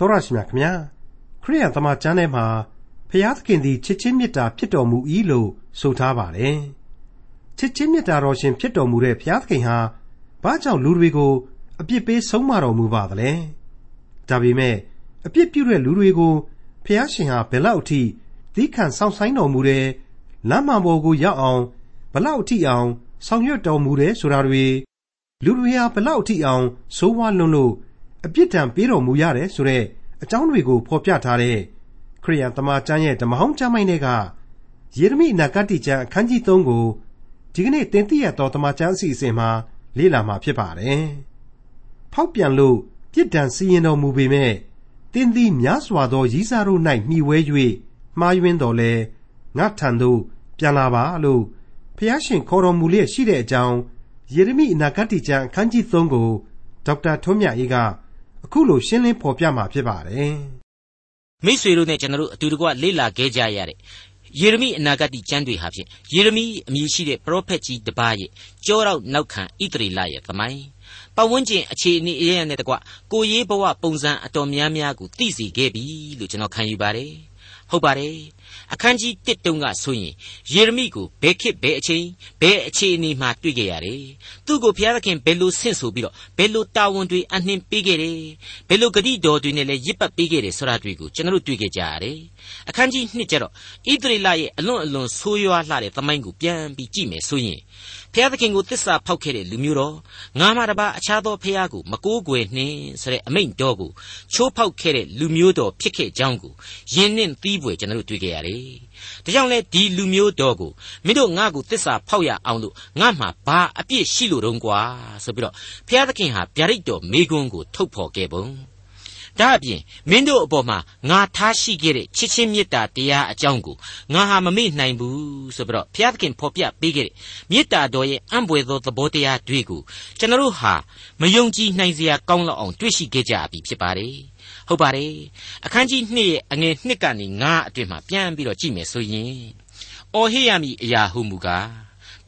တော်ရရှိမြခင်ဗျာခရိယန်သမာကျမ်းထဲမှာဖျားသခင်သည်ချစ်ချင်းမေတ္တာဖြစ်တော်မူ၏လို့ဆိုထားပါတယ်ချစ်ချင်းမေတ္တာတော်ရှင်ဖြစ်တော်မူတဲ့ဖျားသခင်ဟာဘာကြောင့်လူတွေကိုအပြစ်ပေးဆုံးမတော်မူပါသလဲဒါပေမဲ့အပြစ်ပြုတဲ့လူတွေကိုဖျားရှင်ဟာဘယ်လောက်အထိသီးခံဆောင်ဆိုင်တော်မူတယ်လမ်းမှန်ပေါ်ကိုရောက်အောင်ဘလောက်အထိအောင်ဆောင်ရွက်တော်မူတယ်ဆိုတာတွေလူတွေဟာဘလောက်အထိအောင်ဆိုးဝါးလွန်းလို့ အပြစ်ဒဏ်ပေးတော်မူရတယ်ဆိုတဲ့အကြောင်းတွေကိုဖော်ပြထားတဲ့ခရိယန်တမန်ကျမ်းရဲ့ဓမ္မဟောင်းကျမ်းပိုင်းတွေကယေရမိအနာဂတ်ကျမ်းအခန်းကြီး3ကိုဒီကနေ့သင်သိရသောတမန်ကျမ်းအစီအစဉ်မှာလေ့လာမှာဖြစ်ပါတယ်။ဖောက်ပြန်လို့ပြစ်ဒဏ်စီရင်တော်မူပေမဲ့တင်းသည်များစွာသောရည်စားတို့၌မှီဝဲ၍မှားယွင်းတော်လဲငါထံသို့ပြန်လာပါလို့ဖျားရှင်ခေါ်တော်မူလျက်ရှိတဲ့အကြောင်းယေရမိအနာဂတ်ကျမ်းအခန်းကြီး3ကိုဒေါက်တာထွန်းမြတ်အေးက အခုလိုရှင်းလင်းဖော်ပြမှာဖြစ်ပါတယ်မိษွေတို့နဲ့ကျွန်တော်တို့အတူတကွလေ့လာခဲ့ကြရတဲ့ယေရမိအနာဂတ်ကျမ်းတွေဟာဖြင့်ယေရမိအမည်ရှိတဲ့ပရောဖက်ကြီးတစ်ပါးရဲ့ကြောရောက်နောက်ခံဣသရေလရဲ့သမိုင်းပတ်ဝန်းကျင်အခြေအနေအရနဲ့တကွကိုရေးဘဝပုံစံအတော်များများကိုသိစေခဲ့ပြီလို့ကျွန်တော်ခံယူပါတယ်ဟုတ်ပါတယ်အခန်းကြီး1တုန်းကဆိုရင်ယေရမိကိုဘယ်ခေတ်ဘယ်အချိန်ဘယ်အခြေအနေမှာတွေ့ခဲ့ရတယ် သူ့ကိုဘုရားသခင်ဘယ်လိုဆင့်ဆိုပြီးတော့ဘယ်လိုတာဝန်တွေအနှင်းပေးခဲ့တယ်ဘယ်လိုဂတိတော်တွေနဲ့လည်းရစ်ပတ်ပေးခဲ့တယ်ဆိုတာတွေကိုကျွန်တော်တို့တွေ့ခဲ့ကြရတယ်အခန်းကြီး2ကျတော့ဣသရေလရဲ့အလွန်အလွန်ဆိုးရွားလှတဲ့သမိုင်းကိုပြန်ပြီးကြည့်မယ်ဆိုရင်ဖျားသခင်ကိုတစ္ဆာဖောက်ခဲ့တဲ့လူမျိုးတော်ငါမှတပါအခြားသောဖျားကိုမကိုးကွယ်နှင်းဆိုတဲ့အမိန့်တော်ကိုချိုးဖောက်ခဲ့တဲ့လူမျိုးတော်ဖြစ်ခဲ့ကြောင်းကိုယင်းနှင့်သီးပွေကျွန်တော်တို့တွေ့ခဲ့ရတယ်။ ဒါကြောင့်လေဒီလူမျိုးတော်ကိုမင်းတို့ငါ့ကိုတစ္ဆာဖောက်ရအောင်လို့ငါမှဘာအပြစ်ရှိလို့တုံးကွာဆိုပြီးတော့ဖျားသခင်ဟာဗျာဒိတ်တော်မိကွန်းကိုထုတ်ဖော်ခဲ့ပုံ။ဒါအပြင်မင်းတို့အပေါ်မှာငါထားရှိခဲ့တဲ့ချစ်ချင်းမေတ္တာတရားအကြောင်းကိုငါဟာမမေ့နိုင်ဘူးဆိုပြီးတော့ဘုရားသခင်ဖော်ပြပေးခဲ့တဲ့မေတ္တာတော်ရဲ့အံ့ဘွယ်သောသဘောတရားတွေကိုကျွန်တော်တို့ဟာမယုံကြည်နိုင်စရာကောင်းလောက်အောင်တွေ့ရှိခဲ့ကြပြီဖြစ်ပါတယ် ဟုတ်ပါတယ်အခန်းကြီး2ရဲ့အငယ်1ကနေ9အတွင်မှာပြန်ပြီးတော့ကြည့်မယ်ဆိုရင်အော်ဟေ့ရမည်အရာဟုမူကား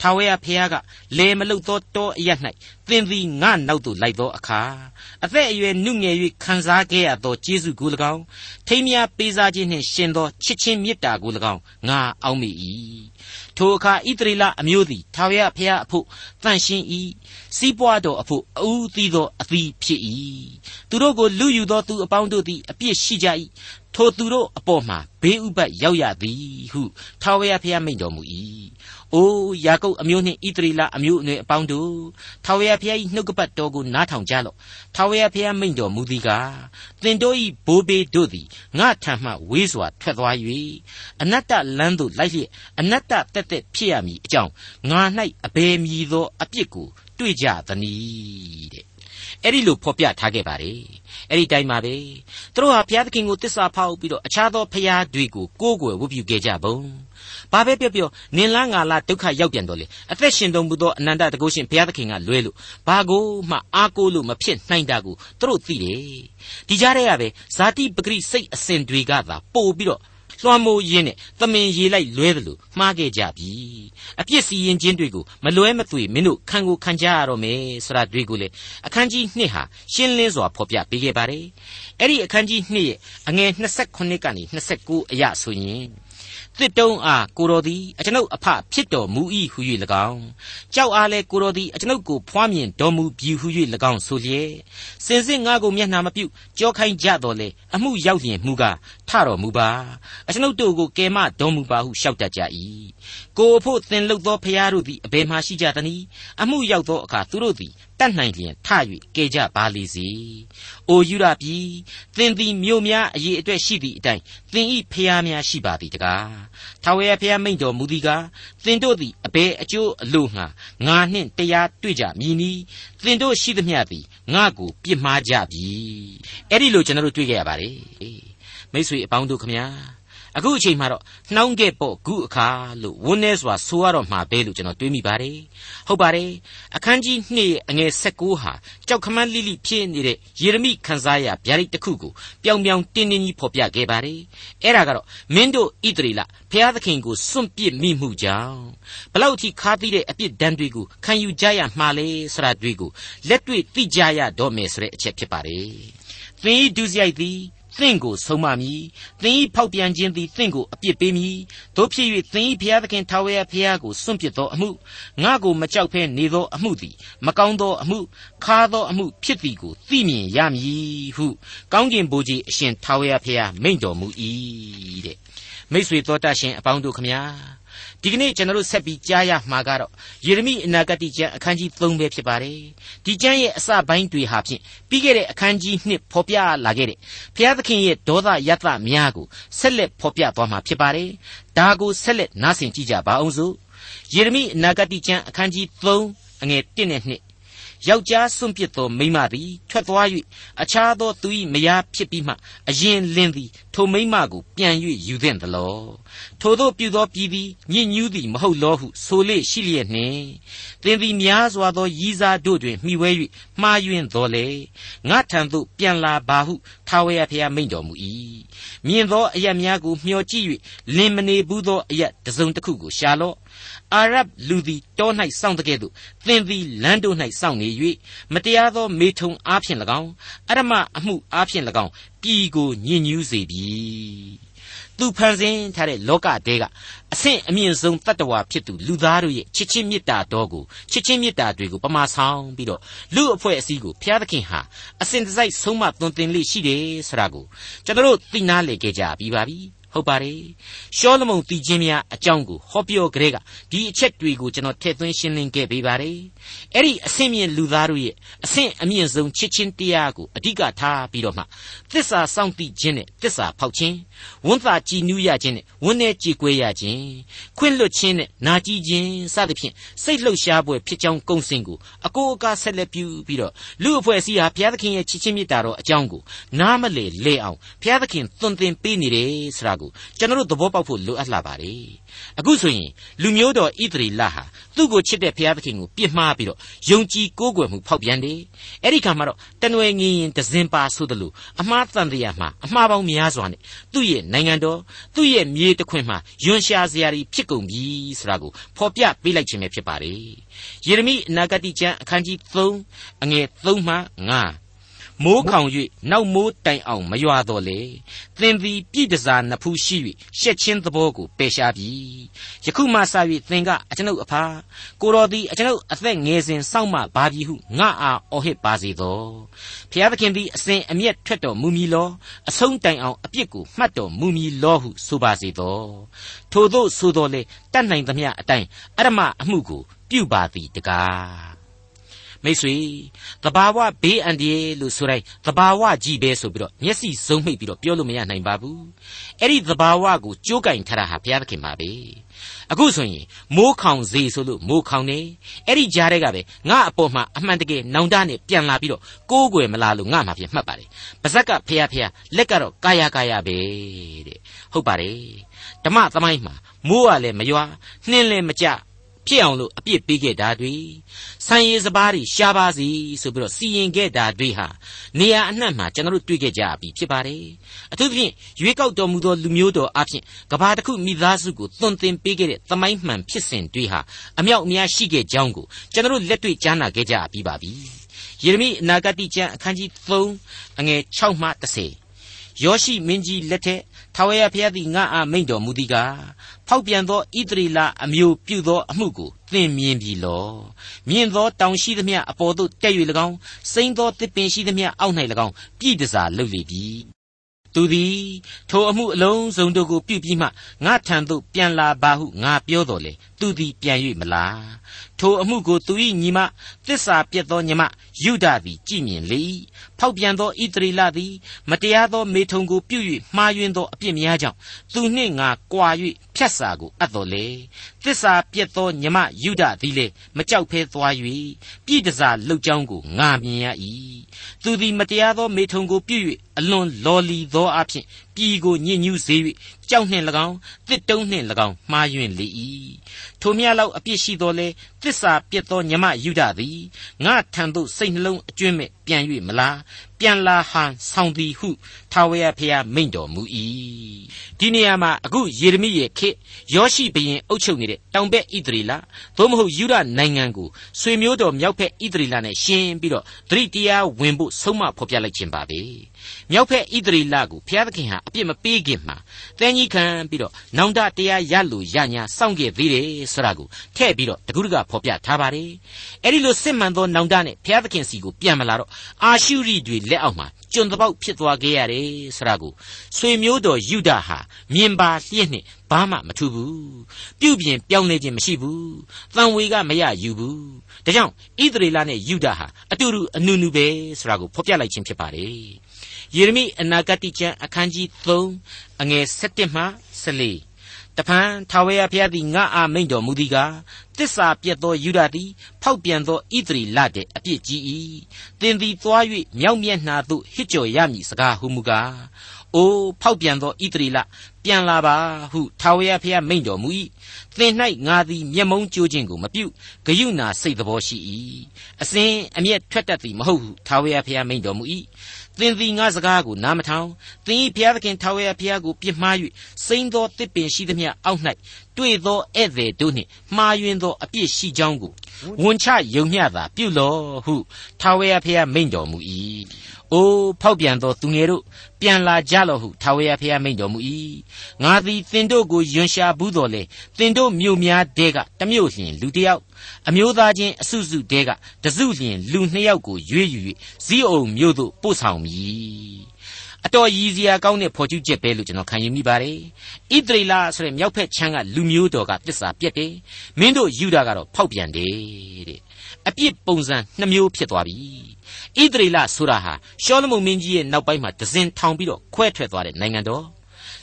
ထာဝရဘုရားကလေမလုသောတောအရ၌သင်သည်ငါနောက်သို့လိုက်သောအခါအသက်အရွယ်နုငယ်၍ခံစားခဲ့ရသောကျေးဇူးကို၎င်းထိမ်းမြပေးစားခြင်းနှင့်ရှင်သောချစ်ချင်းမေတ္တာကို၎င်းငါအောက်မိ၏ ထိုအခါဣသရေလအမျိုးသည်ထာဝရဘုရားအဖို့တန်ရှင်း၏စီးပွားတော်အဖို့အူးသီးသောအသီးဖြစ်၏သူတို့ကိုလူယူသောသူအပေါင်းတို့သည်အပြစ်ရှိကြ၏ထိုသူတို့အပေါ်မှာဘေးဥပတ်ရောက်ရသည်ဟုထာဝရဘုရားမိန့်တော်မူ၏။ အိုးယာကုပ်အမျိုးနှင့်ဣသရေလအမျိုးအနွယ်အပေါင်းတို့ထာဝရဘုရား၏နှုတ်ကပတ်တော်ကိုနားထောင်ကြလော့။ထာဝရဘုရားမိန့်တော်မူသည်ကားသင်တို့၏ဘိုးဘေးတို့သည်ငါထံမှဝေးစွာထွက်သွား၍အနတ္တလမ်းသို့လိုက်လျက်အနတ္တတက်တက်ဖြစ်ရမည်အကြောင်းငါ၌အဘယ်မည်သောအပြစ်ကိုတွေ့ကြသနည်းတဲ့။အဲ့ဒီလိုဖော်ပြထားခဲ့ပါတယ်အဲ့ဒီတိုင်းပါပဲသူတို့ဟာဘုရားသခင်ကိုတစ္ဆာဖောက်ပြီးတော့အခြားသောဘုရားတွေကိုကိုးကွယ်ဝတ်ပြုခဲ့ကြပုံ ဘာပဲပြောပြောနင်လားငါလားဒုက္ခရောက်ပြန်တော့လေအသက်ရှင်တော်မူသောအနန္တတကုရှင်ဘုရားသခင်ကလွဲလို့ဘာကိုမှအားကိုးလို့မဖြစ်နိုင်တာကိုသူတို့သိတယ်ဒီကြားထဲကပဲဇာတိပဂရိစိတ်အစဉ်တွေကသာပို့ပြီးတော့လွှမ်းမိုးရင်းနဲ့သမင်ရေလိုက်လွဲတယ်လို့မှားခဲ့ကြပြီအပြစ်စီရင်ခြင်းတွေကိုမလွဲမသွေမင်းတို့ခံကိုခံကြရတော့မယ်ဆိုတာတွေကိုလေအခန်းကြီး2ဟာရှင်းလင်းစွာဖော်ပြပေးခဲ့ပါတယ်အဲ့ဒီအခန်းကြီး2ရဲ့အငယ်28ကနေ29အရဆိုရင် တစ်တုံးအားကိုတော်သည်အကျွန်ုပ်အဖဖြစ်တော်မူ၏ဟု၍၎င်းကြောက်အားလဲကိုတော်သည်အကျွန်ုပ်ကိုဖွားမြင်တော်မူပြီဟု၍၎င်းဆိုလျက်စင်စစ်ငါကိုမျက်နှာမပြုကြောခိုင်းကြတော်လေအမှုရောက်လျင်မူကားထတော်မူပါအကျွန်ုပ်တို့ကိုကယ်မတော်မူပါဟုလျှောက်တတ်ကြ၏ကိုအဖို့သင်လုသောဖျားတို့သည်အဘယ်မှရှိကြသနည်းအမှုရောက်သောအခါသူတို့သည် တတ်နိုင်လျင်ထ၍ကယ်ကြပါလိစေ။အိုယူရပြီသင်သည်မြို့များအရေးအတွက်ရှိသည့်အတိုင်းသင်ဤဖျားများရှိပါသည်တကား။ထာဝရဘုရားမိန့်တော်မူသည်ကားသင်တို့သည်အဘယ်အကျိုးအလို့ငှာငါနှင့်တရားတွေ့ကြမည်နီသင်တို့ရှိသမျှသည်ငါကိုပြစ်မှားကြပြီ။အဲ့ဒီလိုကျွန်တော်တို့တွေ့ကြရပါတယ်။မိတ်ဆွေအပေါင်းတို့ခမညာ အခုအချိန်မှာတော့နှောင်းခဲ့ပေါ့ဂုအခါလို့ဝန်းနေစွာဆိုရတော့မှာပဲလို့ကျွန်တော်တွေးမိပါတယ်ဟုတ်ပါတယ်အခန်းကြီး2ရဲ့အငယ်16ဟာကြောက်ခမန်းလိလိဖြစ်နေတဲ့ယေရမိခန်းစားရဗျာဒိတ်တစ်ခုကိုပြောင်ပြောင်တင်းတင်းကြီးဖော်ပြခဲ့ပါတယ်အဲ့ဒါကတော့မင်းတို့ဣသရေလဖျားသခင်ကိုစွန့်ပစ်မိမှုကြောင့်ဘလောက်ထိခါသီးတဲ့အပြစ်ဒဏ်တွေကိုခံယူကြရမှာလဲဆိုတာတွေကိုလက်တွေ့သိကြရတော့မယ်ဆိုတဲ့အချက်ဖြစ်ပါတယ်သင်ဤဒုစရိုက်သည် သင်ကိုဆုံးမမည်သင်၏ဖောက်ပြန်ခြင်းသည်သင်ကိုအပြစ်ပေးမည်တို့ဖြစ်၍သင်၏ဘုရားသခင်ထာဝရဘုရားကိုစွန့်ပစ်သောအမှုငါကိုမကြောက်ဘဲနေသောအမှုသည်မကောင်းသောအမှုခါသောအမှုဖြစ်သည်ကိုသိမြင်ရမည်ဟုကောင်းကင်ဘုရားအရှင်ထာဝရဘုရားမိန့်တော်မူ၏တဲ့မိတ်ဆွေတော်တတ်ရှင်အပေါင်းတို့ခမညာ ဒီကနေ့ကျွန်တော်တို့ဆက်ပြီးကြားရမှာကတော့ယေရမိအနာဂတိကျမ်းအခန်းကြီး3ပဲဖြစ်ပါတယ်ဒီကျမ်းရဲ့အစပိုင်းတွေဟာဖြင့်ပြီးခဲ့တဲ့အခန်းကြီး2ဖော်ပြလာခဲ့တဲ့ဘုရားသခင်ရဲ့ဒေါသယတ္တများကိုဆက်လက်ဖော်ပြသွားမှာဖြစ်ပါတယ်ဒါကိုဆက်လက်နားဆင်ကြည့်ကြပါအောင်စို့ယေရမိအနာဂတိကျမ်းအခန်းကြီး3အငယ်1နဲ့2 ယောက်ျားစွန့်ပစ်သောမိန်းမသည်ထွက်သွား၍အခြားသောသူ၏မယားဖြစ်ပြီးမှအရင်လင်းသည်ထိုမိန်းမကိုပြန်၍ယူသင့်သလောထိုသို့ပြုသောပြည်သည်ညစ်ညူးသည်မဟုတ်လောဟုဆိုလေရှိလျက်နှင့်သင်သည်များစွာသောရည်စားတို့တွင်မှီဝဲ၍မှားယွင်းတော်လေငါထံသို့ပြန်လာပါဟုထာဝရဘုရားမိန့်တော်မူ၏မြင်သောအရများကိုမျှော်ကြည့်၍လင်မနေဘူးသောအရတစုံတစ်ခုကိုရှာလော့ အာရဗ်လူသည်တော၌စောင့်တဲ့ကဲ့သို့သင်သည်လမ်းတို့၌စောင့်နေ၍မတရားသောမေထုံအားဖြင့်၎င်းအရမအမှုအားဖြင့်၎င်းပြည်ကိုညှဉ်းညူးစေပြီသူဖန်ဆင်းထားတဲ့လောကတဲကအဆင့်အမြင့်ဆုံးတတ္တဝါဖြစ်သူလူသားတို့ရဲ့ချစ်ချင်းမေတ္တာတော်ကိုချစ်ချင်းမေတ္တာတွေကိုပမာဆောင်ပြီးတော့လူအဖွဲ့အစည်းကိုဘုရားသခင်ဟာအစဉ်တစိုက်ဆုံးမသွန်သင်လေးရှိတယ်ဆိုတာကိုကျွန်တော်တို့သိနာလေခဲ့ကြပြီးပါပြီ ဟုတ်ပါတယ်ရှောလမုန်တည်ခြင်းများအကြောင်းကိုဟောပြောကြတဲ့ကဒီအချက်တွေကိုကျွန်တော်ထည့်သွင်းရှင်းလင်းခဲ့ပေးပါတယ် အဲ့ဒီအဆင့်မြင့်လူသားတို့ရဲ့အဆင့်အမြင့်ဆုံးချစ်ချင်းတရားကိုအဓိကထားပြီးတော့မှသစ္စာစောင့်တည်ခြင်းနဲ့သစ္စာဖောက်ခြင်းဝန်သာကြည်နူးရခြင်းနဲ့ဝန်နဲ့ကြည်ကွဲရခြင်းခွင့်လွတ်ခြင်းနဲ့နာကြည်ခြင်းစသဖြင့်စိတ်လှုပ်ရှားပွဲဖြစ်ကြောင်းကုံစင်ကိုအကိုအကာဆက်လက်ပြုပြီးတော့လူအဖွဲ့အစည်းဟာဘုရားသခင်ရဲ့ချစ်ချင်းမေတ္တာတော်အကြောင်းကိုနားမလည်လဲအောင်ဘုရားသခင်သွန်သင်ပေးနေတယ်ဆိုတာကိုကျွန်တော်တို့သဘောပေါက်ဖို့လိုအပ်လာပါတယ် အခုဆိုရင်လူမျိုးတော်ဣသရေလဟာသူ့ကိုချစ်တဲ့ဘုရားသခင်ကိုပြစ်မှားပြီးတော့ယုံကြည်ကိုးကွယ်မှုဖောက်ပြန်တယ်အဲ့ဒီခါမှာတော့တနွယ်ငင်းရင်ဒဇင်ပါဆိုသလိုအမှားတန်တရားမှာအမှားပေါင်းများစွာနဲ့သူ့ရဲ့နိုင်ငံတော်သူ့ရဲ့မြေတခွင်မှာယွန်ရှာစရာတွေဖြစ်ကုန်ပြီဆိုတာကိုဖော်ပြပေးလိုက်ခြင်းပဲဖြစ်ပါတယ်ယေရမိအနာဂတိကျမ်းအခန်းကြီး3အငယ်3မှ5 မိုးခေါင်၍နောက်မိုးတိုင်အောင်မရွာတော့လေသင်သည်ပြည်တစားနှစ်ဖူးရှိ၍ရှက်ချင်းသဘောကိုပယ်ရှားပြီယခုမှစ၍သင်ကအကျွန်ုပ်အဖာကိုတော်သည်အကျွန်ုပ်အသက်ငယ်စဉ်စောင့်မှပါပြီဟုငါအားအော်ဟစ်ပါစေသောဖျားသခင်သည်အစဉ်အမျက်ထွက်တော်မူမည်လောအဆုံးတိုင်အောင်အပြစ်ကိုမှတ်တော်မူမည်လောဟုဆိုပါစေသောထို့သောဆိုတော်လေတတ်နိုင်သမျှအတိုင်းအရမအမှုကိုပြုပါသည်တကား မိတ်ဆွေတဘာဝဘေးအန္တရာယ်လို့ဆိုတိုင်းတဘာဝကြီးပဲဆိုပြီးတော့မျက်စိစုံမိတ်ပြီးတော့ပြောလို့မရနိုင်ပါဘူးအဲ့ဒီတဘာဝကိုကြိုးကင်ထားတာဟာဘုရားသခင်ပါပဲအခုဆိုရင်မိုးခေါင်စေဆိုလို့မိုးခေါင်နေအဲ့ဒီကြားတဲ့ကပဲငါအပေါ်မှာအမှန်တကယ်နောင်တနဲ့ပြန်လာပြီးတော့ကိုးကွယ်မလားလို့ငါမှပြန်မှတ်ပါတယ်ပါဇက်ကဖះဖះလက်ကတော့ကာယကာယပဲတဲ့ဟုတ်ပါတယ်ဓမ္မသမိုင်းမှာမိုးကလည်းမရွာနှင်းလည်းမကြ ဖြစ်အောင်လို့အပြစ်ပေးခဲ့တာတွေဆံရည်စပားတွေရှားပါစီဆိုပြီးတော့စီရင်ခဲ့တာတွေဟာနေရာအနှံ့မှာကျွန်တော်တို့တွေ့ခဲ့ကြပြီဖြစ်ပါတယ်အထူးသဖြင့်ရွေးကောက်တော်မူသောလူမျိုးတော်အဖြစ်ကဘာတစ်ခုမိသားစုကိုသွန်သင်ပေးခဲ့တဲ့သမိုင်းမှန်ဖြစ်စဉ်တွေဟာအမြောက်အများရှိခဲ့ကြောင်းကိုကျွန်တော်တို့လက်တွေ့ကြားနာခဲ့ကြပြီးပါပြီယေရမိအနာဂတိကျမ်းအခန်းကြီး3အငယ်6မှ10 ယောရှိမင်းကြီးလက်ထက်ထာဝရဘုရားသည်ငါအားမိန့်တော်မူသည်ကားဖောက်ပြန်သောဣသရေလအမျိုးပြုသောအမှုကိုသင်မြင်ပြီလောမြင်သောတောင်ရှိသမျှအပေါ်သို့တက်၍၎င်းစိမ့်သောတစ်ပင်ရှိသမျှအောက်၌၎င်းပြည်တစားလုပ်လေပြီသူသည်ထိုအမှုအလုံးစုံတို့ကိုပြုပြီးမှငါထံသို့ပြန်လာပါဟုငါပြောတော်လေသူသည်ပြန်၍မလာထိုအမှုကိုသူ၏ညီမသစ္စာပြတ်သောညီမ ယုဒသည်ကြည်မြင်လေ၏ဖောက်ပြန်သောဣသရေလသည်မတရားသောမေထုံကိုပြု၍မှားယွင်းသောအပြစ်များကြောင့်သူနှင့်ငါကြွာ၍ဖြတ်စာကိုအပ်တော်လေသစ္စာပြတ်သောညီမယုဒသည်လေမကြောက်ဖဲသွား၍ပြည်တစားလှုပ်ကြောင်းကိုငါမြင်ရ၏သူသည်မတရားသောမေထုံကိုပြု၍အလွန်လော်လီသောအဖြစ်ပြည်ကိုညစ်ညူးစေ၍ကြောက်နှင့်၎င်းတစ်တုံးနှင့်၎င်းမှားယွင်းလေ၏ထိုမြတ်လောက်အပြစ်ရှိတော်လေသစ္စာပြတ်သောညမယုဒသည်ငါထံသို့စိတ်နှလုံးအကျွင့်မဲ့ပြန်၍မလားပြန်လာဟန်ဆောင်သည်ဟုထာဝရဘုရားမိန့်တော်မူ၏ဒီနေရာမှာအခုယေရမိရဲ့ခေယောရှိဘရင်အုပ်ချုပ်နေတဲ့တောင်ဘက်ဣသရေလသို့မဟုတ်ယူဒနိုင်ငံကိုဆွေမျိုးတော်မြောက်ဘက်ဣသရေလနဲ့ရှင်ပြီးတော့သတိတရားဝင်ဖို့ဆုံးမဖော်ပြလိုက်ခြင်းပါပဲ မြောက်ဖက်ဣသရေလကိုဘုရားသခင်ဟာအပြစ်မပေးခင်မှာတန်ကြီးခံပြီးတော့နောင်တတရားရလို့ရညာစောင့်ခဲ့သေးတယ်ဆိုတာကိုထည့်ပြီးတော့တကူတကဖော်ပြထားပါတယ်အဲ့ဒီလိုစစ်မှန်သောနောင်တနဲ့ဘုရားသခင်စီကိုပြန်မလာတော့အာရှုရိတွေလက်အောက်မှာကျွန်တပေါက်ဖြစ်သွားခဲ့ရတယ်ဆိုတာကိုဆွေမျိုးတော်ယူဒဟာမြင်ပါလျက်နဲ့ဘာမှမထူဘူးပြုတ်ပြင်ပြောင်းလဲခြင်းမရှိဘူးတန်ဝေကမရယူဘူးဒါကြောင့်ဣသရေလနဲ့ယူဒဟာအတူတူအနုနုပဲဆိုတာကိုဖော်ပြလိုက်ခြင်းဖြစ်ပါတယ် ယေရမိအနာဂတိကျမ်းအခန်းကြီး3အငယ်7မှ14တဖန်ထာဝရဘုရားသည်ငါအားမိန့်တော်မူသည်ကားတစ္ဆာပြတ်သောယူဒသည်ဖောက်ပြန်သောဣသရေလတဲ့အပြစ်ကြီး၏သင်သည်သွား၍မြောက်မျက်နှာသို့ဟစ်ကြော်ရမည်စကားဟုမူကားအိုးဖောက်ပြန်သောဣသရေလပြန်လာပါဟုထာဝရဘုရားမိန့်တော်မူ၏သင်၌ငါသည်မျက်မုံးကြိုးခြင်းကိုမပြုဂယုဏစိတ်တော်ရှိ၏အစဉ်အမျက်ထွက်တတ်သည်မဟုတ်ဟုထာဝရဘုရားမိန့်တော်မူ၏ သင်သည်ငါစကားကိုနားမထောင်သင်၏ဘုရားသခင်ထာဝရဘုရားကိုပြစ်မှား၍စိမ့်သောတစ်ပင်ရှိသမျှအောက်၌တွေ့သောဧည့်သည်တို့နှင့်မှားယွင်းသောအပြစ်ရှိကြောင်းကိုဝန်ချယုံမျှသာပြုလော့ဟုထာဝရဘုရားမိန့်တော်မူ၏။ အိုးဖောက်ပြန်သောသူငယ်တို့ပြန်လာကြလော့ဟုထာဝရဘုရားမိန့်တော်မူ၏။ငါသည်သင်တို့ကိုယွန်ရှာဘူးတော်လေသင်တို့မြို့များတဲကတမျိုးလျင်လူတစ်ယောက်အမျိုးသားချင်းအစုစုတဲကတစုလျင်လူနှစ်ယောက်ကိုရွေးယူ၍ဇီးအုံမြို့သို့ပို့ဆောင်မည်အတော်ရည်စရာကောင်းတဲ့ဖော်ကျူးချက်ပဲလို့ကျွန်တော်ခံယူမိပါတယ်ဣသရေလဆိုတဲ့မြောက်ဖက်ချမ်းကလူမျိုးတော်ကတစ္ဆာပြက်တယ်မင်းတို့ယူဒာကတော့ဖောက်ပြန်တယ်တဲ့အပြစ်ပုံစံနှမျိုးဖြစ်သွားပြီ ဣသရေလဆိုတာဟာရှောလမုန်မင်းကြီးရဲ့နောက်ပိုင်းမှာဒဇင်ထောင်ပြီးတော့ခွဲထွက်သွားတဲ့နိုင်ငံတော်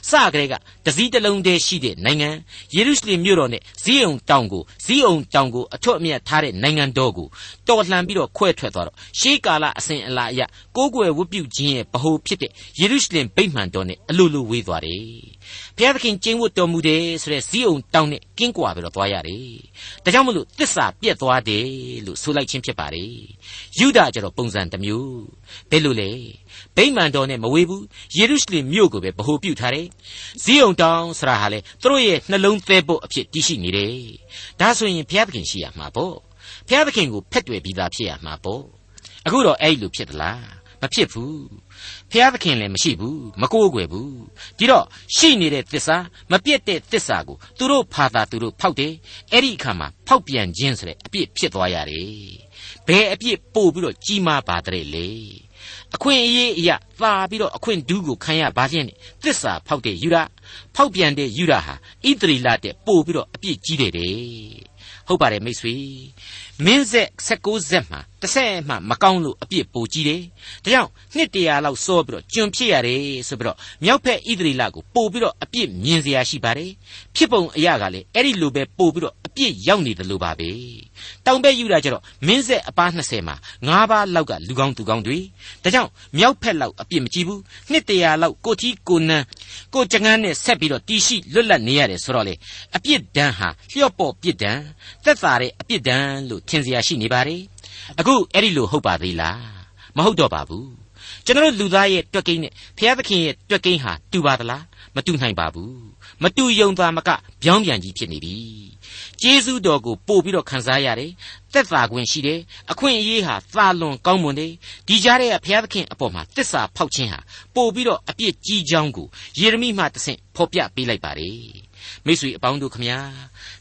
စကလေးကတစည်းတစ်လုံးတည်းရှိတဲ့နိုင်ငံယေရုရှလင်မြို့တော်နဲ့ဇီးအောင်တောင်ကိုဇီးအောင်တောင်ကိုအထွတ်အမြတ်ထားတဲ့နိုင်ငံတော်ကိုတော်လှန်ပြီးတော့ခွဲထွက်သွားတော့ရှေးကာလအစဉ်အလာအရကိုးကွယ်ဝတ်ပြုခြင်းရဲ့ဗဟိုဖြစ်တဲ့ယေရုရှလင်ဗိမာန်တော်နဲ့အလိုလိုဝေးသွားတယ် ဘုရားသခင်ကျင့်ဝတ်တော်မူတယ်ဆိုတဲ့ဇီးအောင်တောင်နဲ့ကင်းကွာပြီးတော့သွားရတယ်ဒါကြောင့်မလို့တစ္ဆာပြက်သွားတယ်လို့ဆိုလိုက်ခြင်းဖြစ်ပါတယ်ယူဒကျတော့ပုံစံတစ်မျိုးဘယ်လိုလဲဗိမာန်တော်နဲ့မဝေးဘူးယေရုရှလင်မြို့ကိုပဲဗဟိုပြုထားတယ်ဇီးအောင်တောင်ဆရာဟာလေသူတို့ရဲ့နှလုံးသဲဖို့အဖြစ်တည်ရှိနေတယ်ဒါဆိုရင်ဘုရားသခင်ရှိရမှာပေါ့ဘုရားသခင်ကိုဖက်တွေ့ပြီးသားဖြစ်ရမှာပေါ့အခုတော့အဲ့လိုဖြစ်သလားမဖြစ်ဘူး ဖျားသခင်လည်းမရှိဘူးမကိုးကွယ်ဘူးဒီတော့ရှိနေတဲ့သစ္စာမပြတ်တဲ့သစ္စာကိုသူတို့ဖာသာသူတို့ဖောက်တယ်အဲ့ဒီအခါမှာဖောက်ပြန်ခြင်းဆိုတဲ့အပြစ်ဖြစ်သွားရတယ်ဘယ်အပြစ်ပို့ပြီးတော့ကြီးမားပါတဲ့လေအခွင့်အရေးအရာသာပြီးတော့အခွင့်ဒူးကိုခံရပါခြင်းနဲ့သစ္စာဖောက်တဲ့ယူရဖောက်ပြန်တဲ့ယူရဟာဣသရီလတဲ့ပို့ပြီးတော့အပြစ်ကြီးတယ်တဲ့ ဟုတ်ပါတယ်မိတ်ဆွေမင်းဆက်16ဆက်မှာတစ်ဆက်မှမကောင်းလို့အပြစ်ပိုကြီးတယ်ဒါကြောင့်နှစ်တရာလောက်စောပြီးတော့ကျွန်ဖြစ်ရတယ်ဆိုပြီးတော့မြောက်ဖက်ဣသရေလကိုပို့ပြီးတော့အပြစ်မြင်စရာရှိပါတယ်ဖြစ်ပုံအရာကလည်းအဲ့ဒီလိုပဲပို့ပြီးတော့အ ပြည့်ရောက်နေတယ်လို့ပါပဲတောင်ဘက်ယူတာကျတော့မင်းဆက်အပား20မှာ9ပါးလောက်ကလူကောင်းသူကောင်းတွေဒါကြောင့်မြောက်ဖက်လောက်အပြည့်မကြည့်ဘူးနှစ်တရာလောက်ကိုကြီးကိုနန်းကိုကြငန်းနဲ့ဆက်ပြီးတော့တီရှိလွတ်လပ်နေရတယ်ဆိုတော့လေအပြစ်ဒဏ်ဟာလျော့ပေါ်ပြစ်ဒဏ်သက်သာတဲ့အပြစ်ဒဏ်လို့ထင်စရာရှိနေပါတယ်အခုအဲ့ဒီလိုဟုတ်ပါသေးလားမဟုတ်တော့ပါဘူး ကျွန်တော်လူသားရဲ့တွက်ကိန်းနဲ့ဘုရားသခင်ရဲ့တွက်ကိန်းဟာတူပါသလားမတူနိုင်ပါဘူးမတူယုံသားမကပြောင်းပြန်ကြီးဖြစ်နေပြီကျေးဇူးတော်ကိုပို့ပြီးတော့ခံစားရတယ်သက်သာခွင့်ရှိတယ်အခွင့်အရေးဟာသာလွန်ကောင်းမွန်တယ်ဒီကြားထဲကဘုရားသခင်အပေါ်မှာတစ္ဆာဖောက်ခြင်းဟာပို့ပြီးတော့အပြစ်ကြီးကြောင်းကိုယေရမိမှတဆင့်ဖော်ပြပေးလိုက်ပါတယ်မိတ်ဆွေအပေါင်းတို့ခမညာ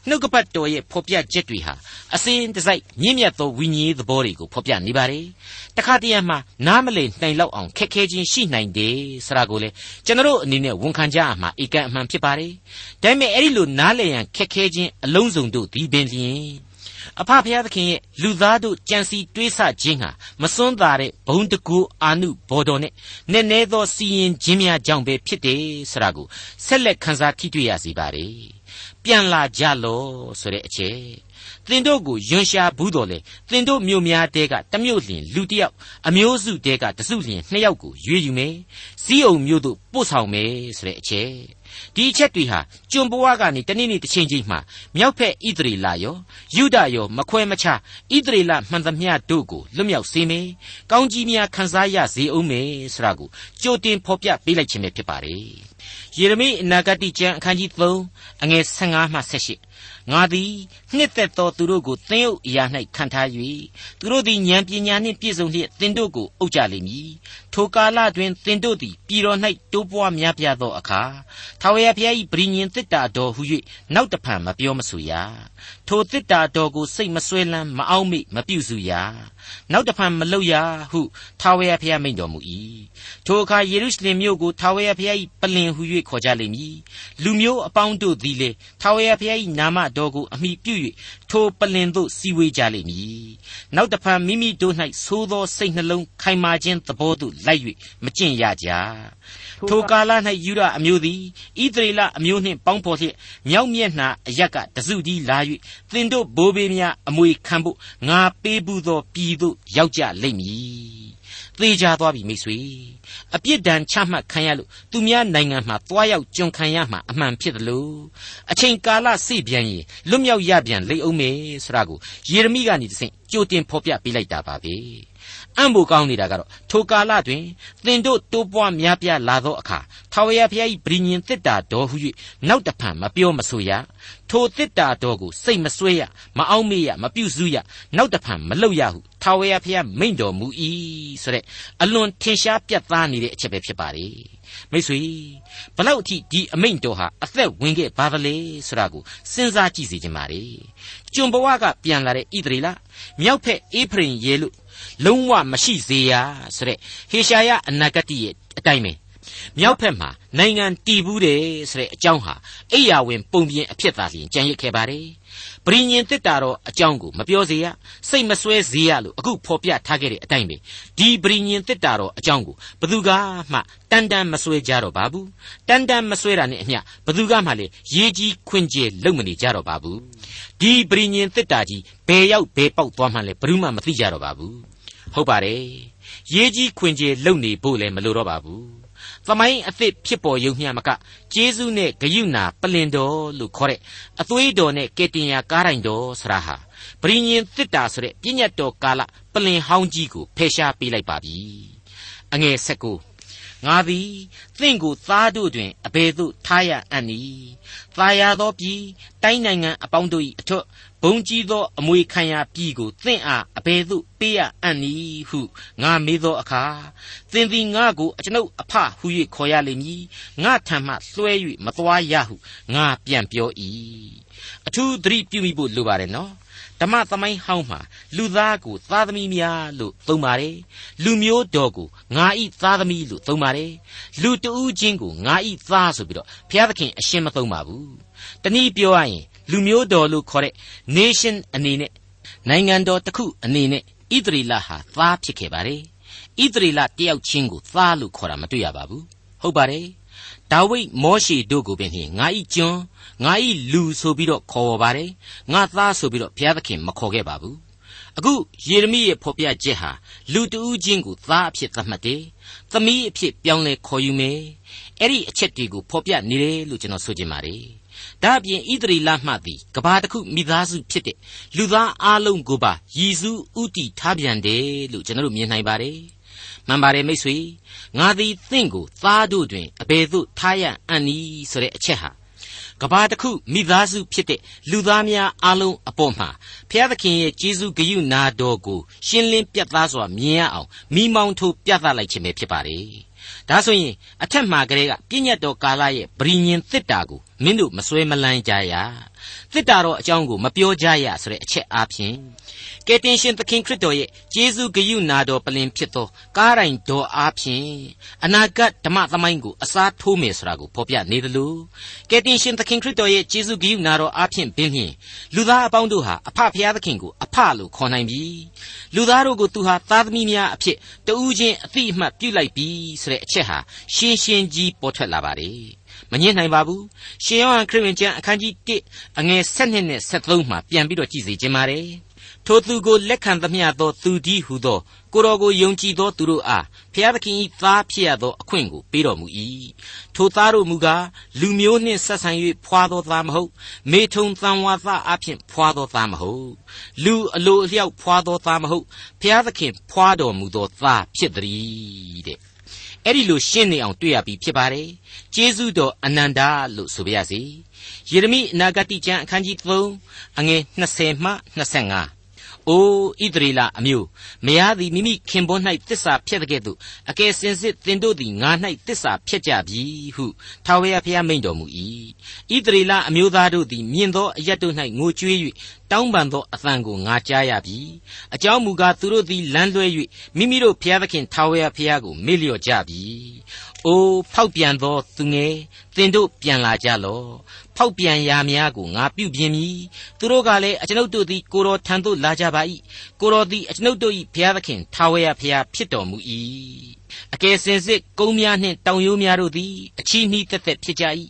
နှုတ်ကပတ်တော်ရဲ့ဖော်ပြချက်တွေဟာအစဉ်တစိုက်မြင့်မြတ်သောဝိညာဉ်သဘောတွေကိုဖော်ပြနေပါတယ်တခါတည်းမှာနားမလည်နိုင်လောက်အောင်ခက်ခဲခြင်းရှိနိုင်တယ်ဆိုတာကိုလေကျွန်တော်အနေနဲ့ဝန်ခံကြရမှာဧကန်အမှန်ဖြစ်ပါတယ်ဒါပေမဲ့အဲ့ဒီလိုနားလည်ရန်ခက်ခဲခြင်းအလုံးစုံတို့ဒီပင်လျင်အဖဖျားသခင်ရဲ့လူသားတို့ကြံစီတွေးဆခြင်းဟာမစွန်းသာတဲ့ဘုံတကူအာနုဘော်တော်နဲ့နည်းနည်းသောစီရင်ခြင်းများကြောင့်ပဲဖြစ်တယ်ဆိုတာကိုဆက်လက်ခန်းစားကြည့်တွေ့ရစီပါတယ် ပြန်လာကြလောဆိုတဲ့အချက်သင်တို့ကိုယွန်ရှာဘူးတော်လေသင်တို့မြို့များတဲကတမြို့လျင်လူတစ်ယောက်အမျိုးစုတဲကတစုလျင်နှစ်ယောက်ကိုရွေးယူမယ်စီးအောင်မြို့သို့ပို့ဆောင်မယ်ဆိုတဲ့အချက်ဒီအချက်တွေဟာကျွန်ဘဝကနေတနေ့နေ့တစ်ချိန်ချိန်မှမြောက်ဖက်ဣသရေလရောယူဒရောမခွဲမခြားဣသရေလမှန်သမျှတို့ကိုလွတ်မြောက်စေမယ်။ကောင်းကြီးများခံစားရစေအောင်မယ်ဆိုတာကိုကြိုတင်ဖော်ပြပေးလိုက်ခြင်းပဲဖြစ်ပါတယ်။ ယေရမိအနာဂတိကျမ်းအခန်းကြီး3အငယ်15မှ18 ငါသည်နှစ်သက်သောသူတို့ကိုသင်အုပ်အရာ၌ခံထား၍သူတို့သည်ဉာဏ်ပညာနှင့်ပြည့်စုံလျက်သင်တို့ကိုအုပ်ကြလိမ့်မည်ထိုကာလတွင်သင်တို့သည်ပြည်တော်၌တိုးပွားများပြားသောအခါထာဝရဘုရား၏ဗြိညင်သစ်တာတော်ဟု၍နောက်တဖန်မပြောမဆိုရထိုသစ်တာတော်ကိုစိတ်မဆွဲလန်းမအောင်မိမပြုစုရနောက်တဖန်မလုပ်ရဟုထာဝရဘုရားမိန့်တော်မူ၏ထိုအခါယေရုရှလင်မြို့ကိုထာဝရဘုရား၏ပလင်ဟု၍ခေါ်ကြလိမ့်မည်လူမျိုးအပေါင်းတို့သည်လေထာဝရဘုရား၏နာမတော်ကိုအမိပြု၍ထိုပလင်သို့စီဝေးကြလိမ့်မည်နောက်တဖန်မိမိတို့၌သိုးသောစိတ်နှလုံးခိုင်မာခြင်းသဘောသို့လိုက်၍မကျင့်ရကြထိုကာလ၌ယူရအမျိုးသည်ဣသရေလအမျိုးနှင့်ပေါင်းဖော်လျက်မြောက်မျက်နှာအရက်ကတစုတည်းလာ၍သင်တို့ဘိုးဘေးများအမွေခံဖို့ငါပေးဘူးသောပြည်သို့ရောက်ကြလိမ့်မည် သေချာသွားပြီမိတ်ဆွေအပြစ်ဒဏ်ချမှတ်ခံရလို့သူများနိုင်ငံမှာသွားရောက်ကြုံခံရမှာအမှန်ဖြစ်တယ်လို့အချိန်ကာလစိပြန်ရင်လွတ်မြောက်ရပြန်လိမ့်အောင်မယ်ဆိုတာကိုယေရမိကနေတဆင့် ကြိုတင်ဖော်ပြပေးလိုက်တာပါပဲအံ့ဖို့ကောင်းနေတာကတော့ထိုကာလတွင်သင်တို့တိုးပွားများပြားလာသောအခါထာဝရဘုရား၏ဗြိညင်သစ်တာတော်ဟု၍နောက်တဖန်မပြောမဆိုရထိုသစ်တာတော်ကိုစိတ်မဆွဲရမအောင်မေ့ရမပြုစုရနောက်တဖန်မလုပ်ရဟုထာဝရဘုရားမိန့်တော်မူ၏ဆိုတဲ့အလွန်ထင်ရှားပြတ်သားနေတဲ့အချက်ပဲဖြစ်ပါလေမိတ်ဆွေဘလောက်အထိဒီအမိန့်တော်ဟာအသက်ဝင်ခဲ့ပါသလဲဆိုတာကိုစဉ်းစားကြည့်စီခြင်းပါလေကျွန်ဘဝကပြန်လာတဲ့ဣသရေလ မြောက်ဖက်အေဖရင်ရဲလို့လုံးဝမရှိစေရဆိုတဲ့ဟေရှာယအနာဂတ်ရဲ့အတိုင်းပဲမြောက်ဖက်မှာနိုင်ငံတည်ဘူးတယ်ဆိုတဲ့အကြောင်းဟာအိယာဝင်ပုံပြင်အဖြစ်သာလျှင်ကြံရစ်ခဲ့ပါတယ် ပရိညင်တစ်တာတော့အကြောင်းကိုမပြောစေရစိတ်မစွဲစေရလို့အခုဖော်ပြထားခဲ့တဲ့အတိုင်းပဲဒီပရိညင်တစ်တာတော့အကြောင်းကိုဘသူကမှတန်တန်မစွဲကြတော့ပါဘူးတန်တန်မစွဲတာနဲ့အမျှဘသူကမှလေရေးကြီးခွင်ကျဲလုံမနေကြတော့ပါဘူးဒီပရိညင်တစ်တာကြီးဘယ်ရောက်ဘယ်ပေါက်သွားမှလဲဘယ်သူမှမသိကြတော့ပါဘူးဟုတ်ပါတယ်ရေးကြီးခွင်ကျဲလုံနေဖို့လည်းမလိုတော့ပါဘူး သမိုင်းအသစ်ဖြစ်ပေါ်ရုံမျှမကကျေးဇူးနဲ့ဂယုဏပလင်တော်လို့ခေါ်တဲ့အသွေးတော်နဲ့ကယ်တင်ရာကားတိုင်တော်ဆရာဟာပရိညင်တစ်တာဆိုတဲ့ပြည့်ညတ်တော်ကာလပလင်ဟောင်းကြီးကိုဖယ်ရှားပေးလိုက်ပါပြီအငယ်၁၉ငါသည်သင်ကိုသားတို့တွင်အဘယ်သို့ထားရအံ့နည်း။သာယာသောပြည်တိုင်းနိုင်ငံအပေါင်းတို့၏အထွတ် ဘုံကြီးသောအမွေခံရပြည်ကိုသင်အားအဘယ်သို့ပေးရအံ့နည်းဟုငါမေးသောအခါသင်သည်ငါကိုအကျွန်ုပ်အဖဟု၍ခေါ်ရလိမ့်မည်။ငါထံမှလွှဲ၍မသွားရဟုငါပြန်ပြော၏။အထူးသတိပြုမိဖို့လိုပါတယ်နော်။ဓမ္မသမိုင်းဟောင်းမှာလူသားကိုသားသမီးများလို့သုံးပါတယ်လူမျိုးတော်ကိုငါဤသားသမီးလို့သုံးပါတယ်လူတဦးချင်းကိုငါဤသားဆိုပြီးတော့ဘုရားသခင်အရှင်းမသုံးပါဘူးတနည်းပြောရရင် လူမျိုးတော်လို့ခေါ်တဲ့ nation အနေနဲ့နိုင်ငံတော်တစ်ခုအနေနဲ့ဣသရေလဟာသားဖြစ်ခဲ့ပါတယ်ဣသရေလတယောက်ချင်းကိုသားလို့ခေါ်တာမတွေ့ရပါဘူးဟုတ်ပါတယ်ဒါဝိဒ်မောရှေတို့ကိုပင်ငါဤကျွန်ငါဤလူဆိုပြီးတော့ခေါ်ပါတယ်ငါသားဆိုပြီးတော့ဘုရားသခင်မခေါ်ခဲ့ပါဘူးအခုယေရမိရဲ့ဖော်ပြချက်ဟာလူတဦးချင်းကိုသားအဖြစ်သတ်မှတ်တယ်သမီးအဖြစ်ပြောင်းလဲခေါ်ယူမယ်အဲ့ဒီအချက်တွေကိုဖော်ပြနေတယ်လို့ကျွန်တော်ဆိုချင်ပါတယ်ဒါအပြင်ဣသရေလမှသည်ကဘာတစ်ခုမိသားစုဖြစ်တဲ့လူသားအလုံးကိုပါယည်စုဥတီထားပြန်တယ်လို့ကျွန်တော်တို့မြင်နိုင်ပါတယ်မှန်ပါတယ်မိတ်ဆွေငါသည်သင်ကိုသားတို့တွင်အဘယ်သို့ထားရအံ့နည်းဆိုတဲ့အချက်ဟာကဘာတစ်ခုမိသားစုဖြစ်တဲ့လူသားများအလုံးအပေါ်မှာဘုရားသခင်ရဲ့ကျေးဇူးဂရုဏာတော်ကိုရှင်းလင်းပြသစွာမြင်ရအောင်မိမောင်းထိုးပြသလိုက်ခြင်းပဲဖြစ်ပါတယ်။ ဒါဆိုရင်အထက်မှာကလေးကပြည့်ညတ်တော်ကာလရဲ့ဗြိညင်သစ်တာကိုမင်းတို့မစွဲမလန်းကြရ။ သစ်တာတော်အကြောင်းကိုမပြောကြရဆိုတဲ့အချက်အားဖြင့်ကယ်တင်ရှင်သခင်ခရစ်တော်ရဲ့ကျေးဇူးဂရုဏာတော်ပလင်ဖြစ်သောကားတိုင်တော်အားဖြင့်အနာဂတ်ဓမ္မသမိုင်းကိုအစားထိုးမယ်ဆိုတာကိုဖော်ပြနေတယ်လို့ကယ်တင်ရှင်သခင်ခရစ်တော်ရဲ့ကျေးဇူးဂရုဏာတော်အားဖြင့်ပင်ဖြင့်လူသားအပေါင်းတို့ဟာအဖဖရာသခင်ကိုအဖလို့ခေါ်နိုင်ပြီလူသားတို့ကိုသူဟာသားသမီးများအဖြစ်တဦးချင်းအသိအမှတ်ပြုလိုက်ပြီဆိုတဲ့အချက်ဟာရှင်းရှင်းကြီးပေါ်ထွက်လာပါတယ် မငြင်းနိုင်ပါဘူးရှင်ယောဟန်ခရစ်ဝင်ကျမ်းအခန်းကြီး1အငယ်7နဲ့73မှာပြန်ပြီးတော့ကြည့်စီခြင်းပါတယ်ထိုသူကိုလက်ခံသမျှသောသူတည်းဟုသောကိုတော်ကိုယုံကြည်သောသူတို့အားဖျားသခင်၏သားဖြစ်ရသောအခွင့်ကိုပေးတော်မူ၏ထိုသားတို့မူကားလူမျိုးနှင့်ဆက်ဆံ၍ဖွာသောသားမဟုတ်မေထုံသံဝါသအဖြစ်ဖွာသောသားမဟုတ်လူအလိုအလျောက်ဖွာသောသားမဟုတ်ဖျားသခင်ဖွာတော်မူသောသားဖြစ်သည်တဲ့ အဲ့ဒီလိုရှင်းနေအောင်တွေ့ရပြီဖြစ်ပါတယ်ကျေးဇူးတော်အနန္တလို့ဆိုပါရစေယေရမိအနာဂတိကျမ်းအခန်းကြီး3အငယ်20မှ25 အိုဣသရေလအမျိုးမယားသည်မိမိခင်ပွန်း၌တစ္ဆာဖြတ်တဲ့ကဲ့သို့အကယ်စင်စစ်သင်တို့သည်ငါ၌တစ္ဆာဖြတ်ကြပြီဟုထာဝရဘုရားမိန့်တော်မူ၏ဣသရေလအမျိုးသားတို့သည်မြင်သောအရတ်တို့၌ငိုကြွေး၍တောင်းပန်သောအသံကိုငါကြားရပြီအကြောင်းမူကားသူတို့သည်လမ်းလွဲ၍မိမိတို့ဘုရားသခင်ထာဝရဘုရားကိုမေ့လျော့ကြပြီအိုဖောက်ပြန်သောသူငယ်သင်တို့ပြန်လာကြလော့ ဖောက်ပြန်ရာများကိုငါပြုပြင်မည်သူတို့ကလည်းအကျွန်ုပ်တို့သည်ကိုတော်ထံသို့လာကြပါ၏ကိုတော်သည်အကျွန်ုပ်တို့၏ဘုရားသခင်ထာဝရဘုရားဖြစ်တော်မူ၏အကယ်စင်စစ်ကုန်းများနှင့်တောင်ရိုးများတို့သည်အချီးနှီးသက်သက်ဖြစ်ကြ၏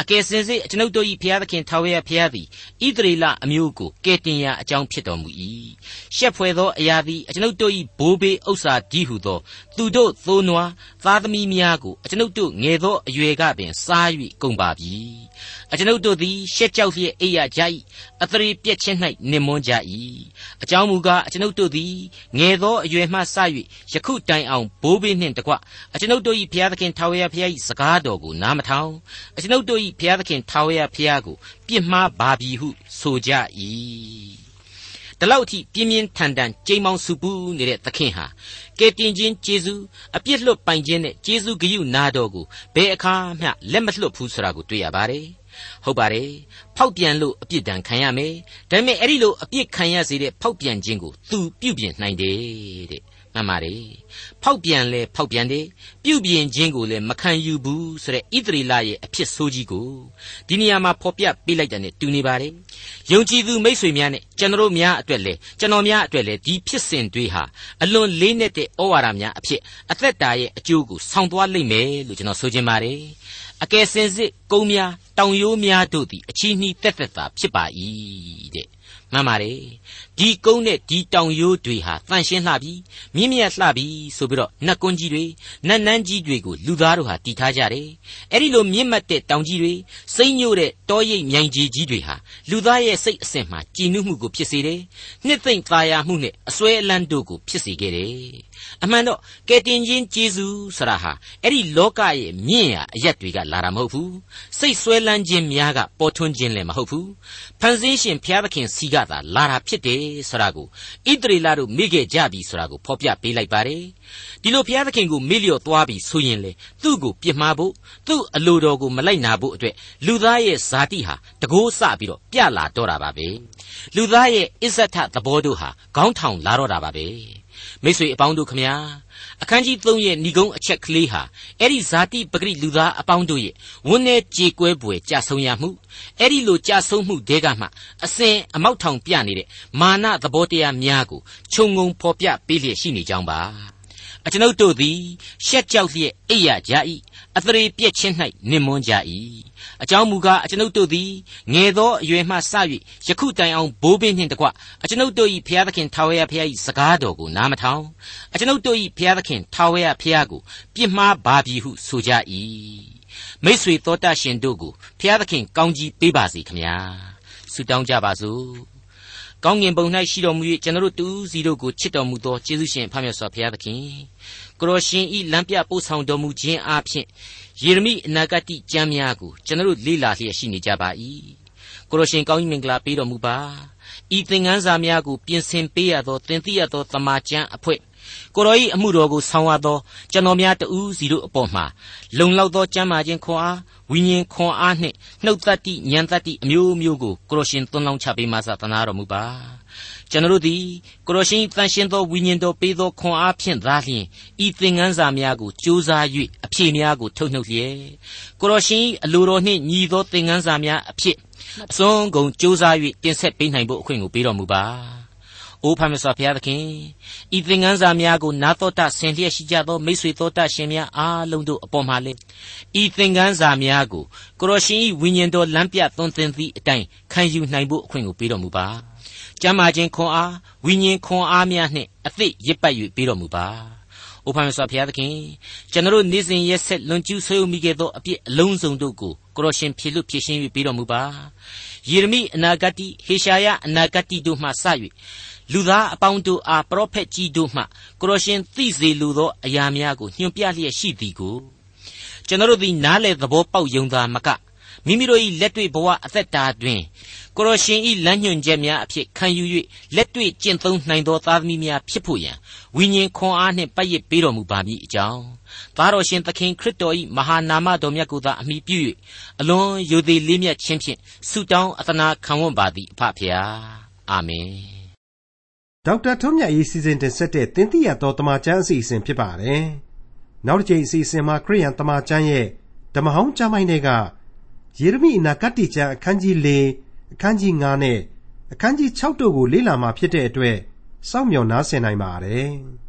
အကယ်စင်စစ်အကျွန်ုပ်တို့၏ဘုရားသခင်ထာဝရဘုရားသည်ဣသရေလအမျိုးကိုကယ်တင်ရာအကြောင်းဖြစ်တော်မူ၏ရှက်ဖွယ်သောအရာသည်အကျွန်ုပ်တို့၏ဘိုးဘေးဥစ္စာကြီးဟုသောသူတို့သိုးနွားသားသမီးများကိုအကျွန်ုပ်တို့ငယ်သောအရွယ်ကပင်စား၍ကုန်ပါပြီအကျွန်ုပ်တို့သည်ရှက်ကြောက်လျက်အိပ်ရကြ၏အသရေပြက်ခြင်း၌နစ်မွန်းကြ၏အကြောင်းမူကားအကျွန်ုပ်တို့သည်ငယ်သောအရွယ်မှစ၍ယခုတိုင်အောင်ဘိုးဘေးနှင့်တကွအကျွန်ုပ်တို့၏ဘုရားသခင်ထာဝရဘုရား၏စကားတော်ကိုနားမထောင်အကျွန်ုပ်တို့၏ဘုရားသခင်ထာဝရဘုရားကိုပြစ်မှားပါပြီဟုဆိုကြ၏ဒီလောက်အထိပြင်းပြင်းထန်ထန်ကြိမ်မောင်စုပူးနေတဲ့သခင်ဟာကယ်တင်ခြင်းကျေးဇူးအပြစ်လွတ်ပိုင်ခြင်းနဲ့ကျေးဇူးဂရုနာတော်ကိုဘယ်အခါမှလက်မလွတ်ဘူးဆိုတာကိုတွေ့ရပါတယ်ဟုတ်ပါတယ်ဖောက်ပြန်လို့အပြစ်ဒဏ်ခံရမယ်ဒါပေမဲ့အဲ့ဒီလိုအပြစ်ခံရစေတဲ့ဖောက်ပြန်ခြင်းကိုသူပြုပြင်နိုင်တယ်တဲ့ မှန်ပါတယ်ဖောက်ပြန်လဲဖောက်ပြန်တယ်ပြုပြင်ခြင်းကိုလည်းမခံယူဘူးဆိုတဲ့ဣသရေလရဲ့အဖြစ်ဆိုးကြီးကိုဒီနေရာမှာဖော်ပြပေးလိုက်တဲ့နဲ့တူနေပါတယ်ယုံကြည်သူမိษွေများနဲ့ကျွန်တော်များအတွက်လဲကျွန်တော်များအတွက်လဲဒီဖြစ်စဉ်တွေဟာအလွန်လေးနက်တဲ့ဩဝါဒများအဖြစ်အသက်တာရဲ့အကျိုးကိုဆောင်သွားလိမ့်မယ်လို့ကျွန်တော်ဆိုချင်ပါတယ်အကယ်စင်စစ်ကုန်းများတောင်ရိုးများတို့သည်အချီးနှီးတက်တက်သာဖြစ်ပါ၏တဲ့မှန်ပါတယ်ဒီကုန်းနဲ့ဒီတောင်ရိုးတွေဟာတန့်ရှင်းလှပြီမြင့်မြတ်လှပြီဆိုပြီးတော့နတ်ကွန်းကြီးတွေနတ်နန်းကြီးတွေကိုလူသားတို့ဟာတည်ထားကြတယ်အဲ့ဒီလိုမြင့်မတ်တဲ့တောင်ကြီးတွေစိမ့်ညို့တဲ့တောရိပ်မြိုင်ကြီးကြီးတွေဟာလူသားရဲ့စိတ်အစဉ်မှာကြည်နုမှုကိုဖြစ်စေတယ်နှစ်သိမ့်သားရမှုနဲ့အစွဲအလန်းတို့ကိုဖြစ်စေခဲ့တယ်အမှန်တော့ကယ်တင်ခြင်းကျေးဇူးဆရာဟာအဲ့ဒီလောကရဲ့မြင့်ရာအရက်တွေကလာတာမဟုတ်ဘူးစိတ်ဆွဲလန်းခြင်းများကပေါ်ထွန်းခြင်းလည်းမဟုတ်ဘူးဖန်ဆင်းရှင်ဘုရားသခင်စီကသာလာတာဖြစ်တယ်ဆိုတာကိုဣသရေလတို့မေ့ခဲ့ကြပြီဆိုတာကိုဖော်ပြပေးလိုက်ပါတယ်ဒီလိုဘုရားသခင်ကိုမေ့လျော့သွားပြီဆိုရင်လေသူ့ကိုပြစ်မှားဖို့သူ့အလိုတော်ကိုမလိုက်နာဖို့အတွက်လူသားရဲ့ဇာတိဟာတကိုးဆပြီးတော့ပြလာတော့တာပါပဲလူသားရဲ့အစ္ဆထသဘောတို့ဟာခေါင်းထောင်လာတော့တာပါပဲမိတ်ဆွေအပေါင်းတို့ခမညာ အခန်းကြီး3ရဲ့ဏိဂုံးအချက်ကလေးဟာအဲ့ဒီဇာတိပဂရိလူသားအပေါင်းတို့ရဲ့ဝန်း내ကြေကွဲပွေကြဆုံရမှုအဲ့ဒီလိုကြဆုံမှုတဲကမှအစဉ်အမောက်ထောင်ပြနေတဲ့မာနသဘောတရားများကိုခြုံငုံဖော်ပြပေးလျက်ရှိနေကြောင်းပါအကျွန်ုပ်တို့သည်ရှက်ကြောက်လျက်အိပ်ရကြ၏အသရေပြက်ခြင်း၌နစ်မွန်းကြ၏ အကြောင်းမူကားအကျွန်ုပ်တို့သည်ငယ်သောအရွယ်မှစ၍ယခုတိုင်အောင်ဘိုးဘေးနှင့်တကွအကျွန်ုပ်တို့၏ဘုရားသခင်ထာဝရဘုရား၏စကားတော်ကိုနားမထောင်အကျွန်ုပ်တို့၏ဘုရားသခင်ထာဝရဘုရားကိုပြစ်မှားပါပြီဟုဆိုကြ၏မိษွေတော်တတ်ရှင်တို့ကိုဘုရားသခင်ကောင်းကြီးပေးပါစေခမညာဆုတောင်းကြပါစို့ကောင်းငင်ပုံ၌ရှိတော်မူ၍ကျွန်တော်တို့တူးစီတို့ကိုချစ်တော်မူသောယေရှုရှင်ဖခင်ဆောဘုရားသခင် ကိုရရှင်ဤလမ်းပြပို့ဆောင်တော်မူခြင်းအပြင်ယေရမိအနာဂတိကျမ်းများကိုကျွန်တော်တို့လေ့လာလျက်ရှိနေကြပါ၏ကိုရရှင်ကောင်းကြီးမင်္ဂလာပေးတော်မူပါဤသင်ခန်းစာများကိုပြင်ဆင်ပေးရသောသင်သိရသောတမန်ကျမ်းအဖွဲ့ကိုရောဤအမှုတော်ကိုဆောင်ရသောကျွန်တော်များတူးစီတို့အပေါ်မှာလုံလောက်သောကျမ်းမာခြင်းခွန်အား ဝိညာဉ်ခွန်အားနှင့်နှုတ်သက်တိဉာဏ်သက်တိအမျိုးမျိုးကိုကိုရရှင်သွန်လောင်းချပေးမှသာသနာတော်မူပါကျွန်တော်တို့သည်ကိုရရှင်တန်ရှင်သောဝိညာဉ်တော်ပေးသောခွန်အားဖြင့်သာလျှင်ဤသင်ခန်းစာများကိုကြိုးစား၍အဖြေများကိုထုတ်နှုတ်လျက်ကိုရရှင်အလိုတော်နှင့်ညီသောသင်ခန်းစာများအဖြစ်အစွန်းကုန်ကြိုးစား၍တင်ဆက်ပေးနိုင်ဖို့အခွင့်ကိုပေးတော်မူပါ အိုးဖမစွာဘုရားသခင်ဤသင်္ကန်းစာများကိုနာတော်တာဆင်လျက်ရှိကြသောမိတ်ဆွေတော်တာရှင်များအားလုံးတို့အပေါ်မှာလေဤသင်္ကန်းစာများကိုကိုရရှင်ဤဝိညာဉ်တော်လမ်းပြသွန်သင်သည့်အတိုင်းခံယူနိုင်ဖို့အခွင့်ကိုပေးတော်မူပါကျမ်းမာခြင်းခွန်အားဝိညာဉ်ခွန်အားများနှင့်အသည့်ရစ်ပတ်၍ပေးတော်မူပါ။အိုဖန်ဆောဘုရားသခင်ကျွန်တော်နေ့စဉ်ရက်ဆက်လွန်ကျူးဆွေးမိခဲ့သောအပြစ်အလုံးစုံတို့ကိုကိုရရှင်ဖြေလွတ်ဖြေရှင်း၍ပေးတော်မူပါ။ယေရမိအနာဂတ်ဟေရှာယအနာဂတ်တို့မှစ၍ လူသားအပေါင်းတို့အားပရောဖက်ကြီးတို့မှကိုရရှင်သိစေလိုသောအရာများကိုညွှန်ပြလျက်ရှိသည်ကိုကျွန်တော်တို့သည်နားလေသဘောပေါက်ယုံသာမကမိမိတို့၏လက်တွေ့ဘဝအသက်တာတွင်ကိုရရှင်၏လမ်းညွှန်ချက်များအဖြစ်ခံယူ၍လက်တွေ့ကျင့်သုံးနိုင်သောသားသမီးများဖြစ်ဖို့ရန်ဝိညာဉ်ခွန်အားနှင့်ပတ်ရစ်ပေးတော်မူပါမည်အကြောင်းသားတော်ရှင်သခင်ခရစ်တော်၏မဟာနာမတော်မြတ်ကိုသာအမိပြု၍အလွန်ယိုသေးလေးမြတ်ခြင်းဖြင့်ဆုတောင်းအသနာခံဝန်ပါသည်အဖဖျားအာမင် ဒေါက်တာထွန်းမြတ်ရေးစီစဉ်တင်ဆက်တဲ့တင်ပြရတော်တမချန်းအစီအစဉ်ဖြစ်ပါတယ်နောက်တစ်ချိန်အစီအစဉ်မှာခရိယန်တမချန်းရဲ့ဓမ္မဟောင်းကျမ်းပိုင်းတွေကယေရမိအနာဂတ်ကျမ်းအခန်းကြီး၄အခန်းကြီး9နဲ့အခန်းကြီး6တို့ကိုလေ့လာမှာဖြစ်တဲ့အတွက်စောင့်မျှော်နားဆင်နိုင်ပါတယ်။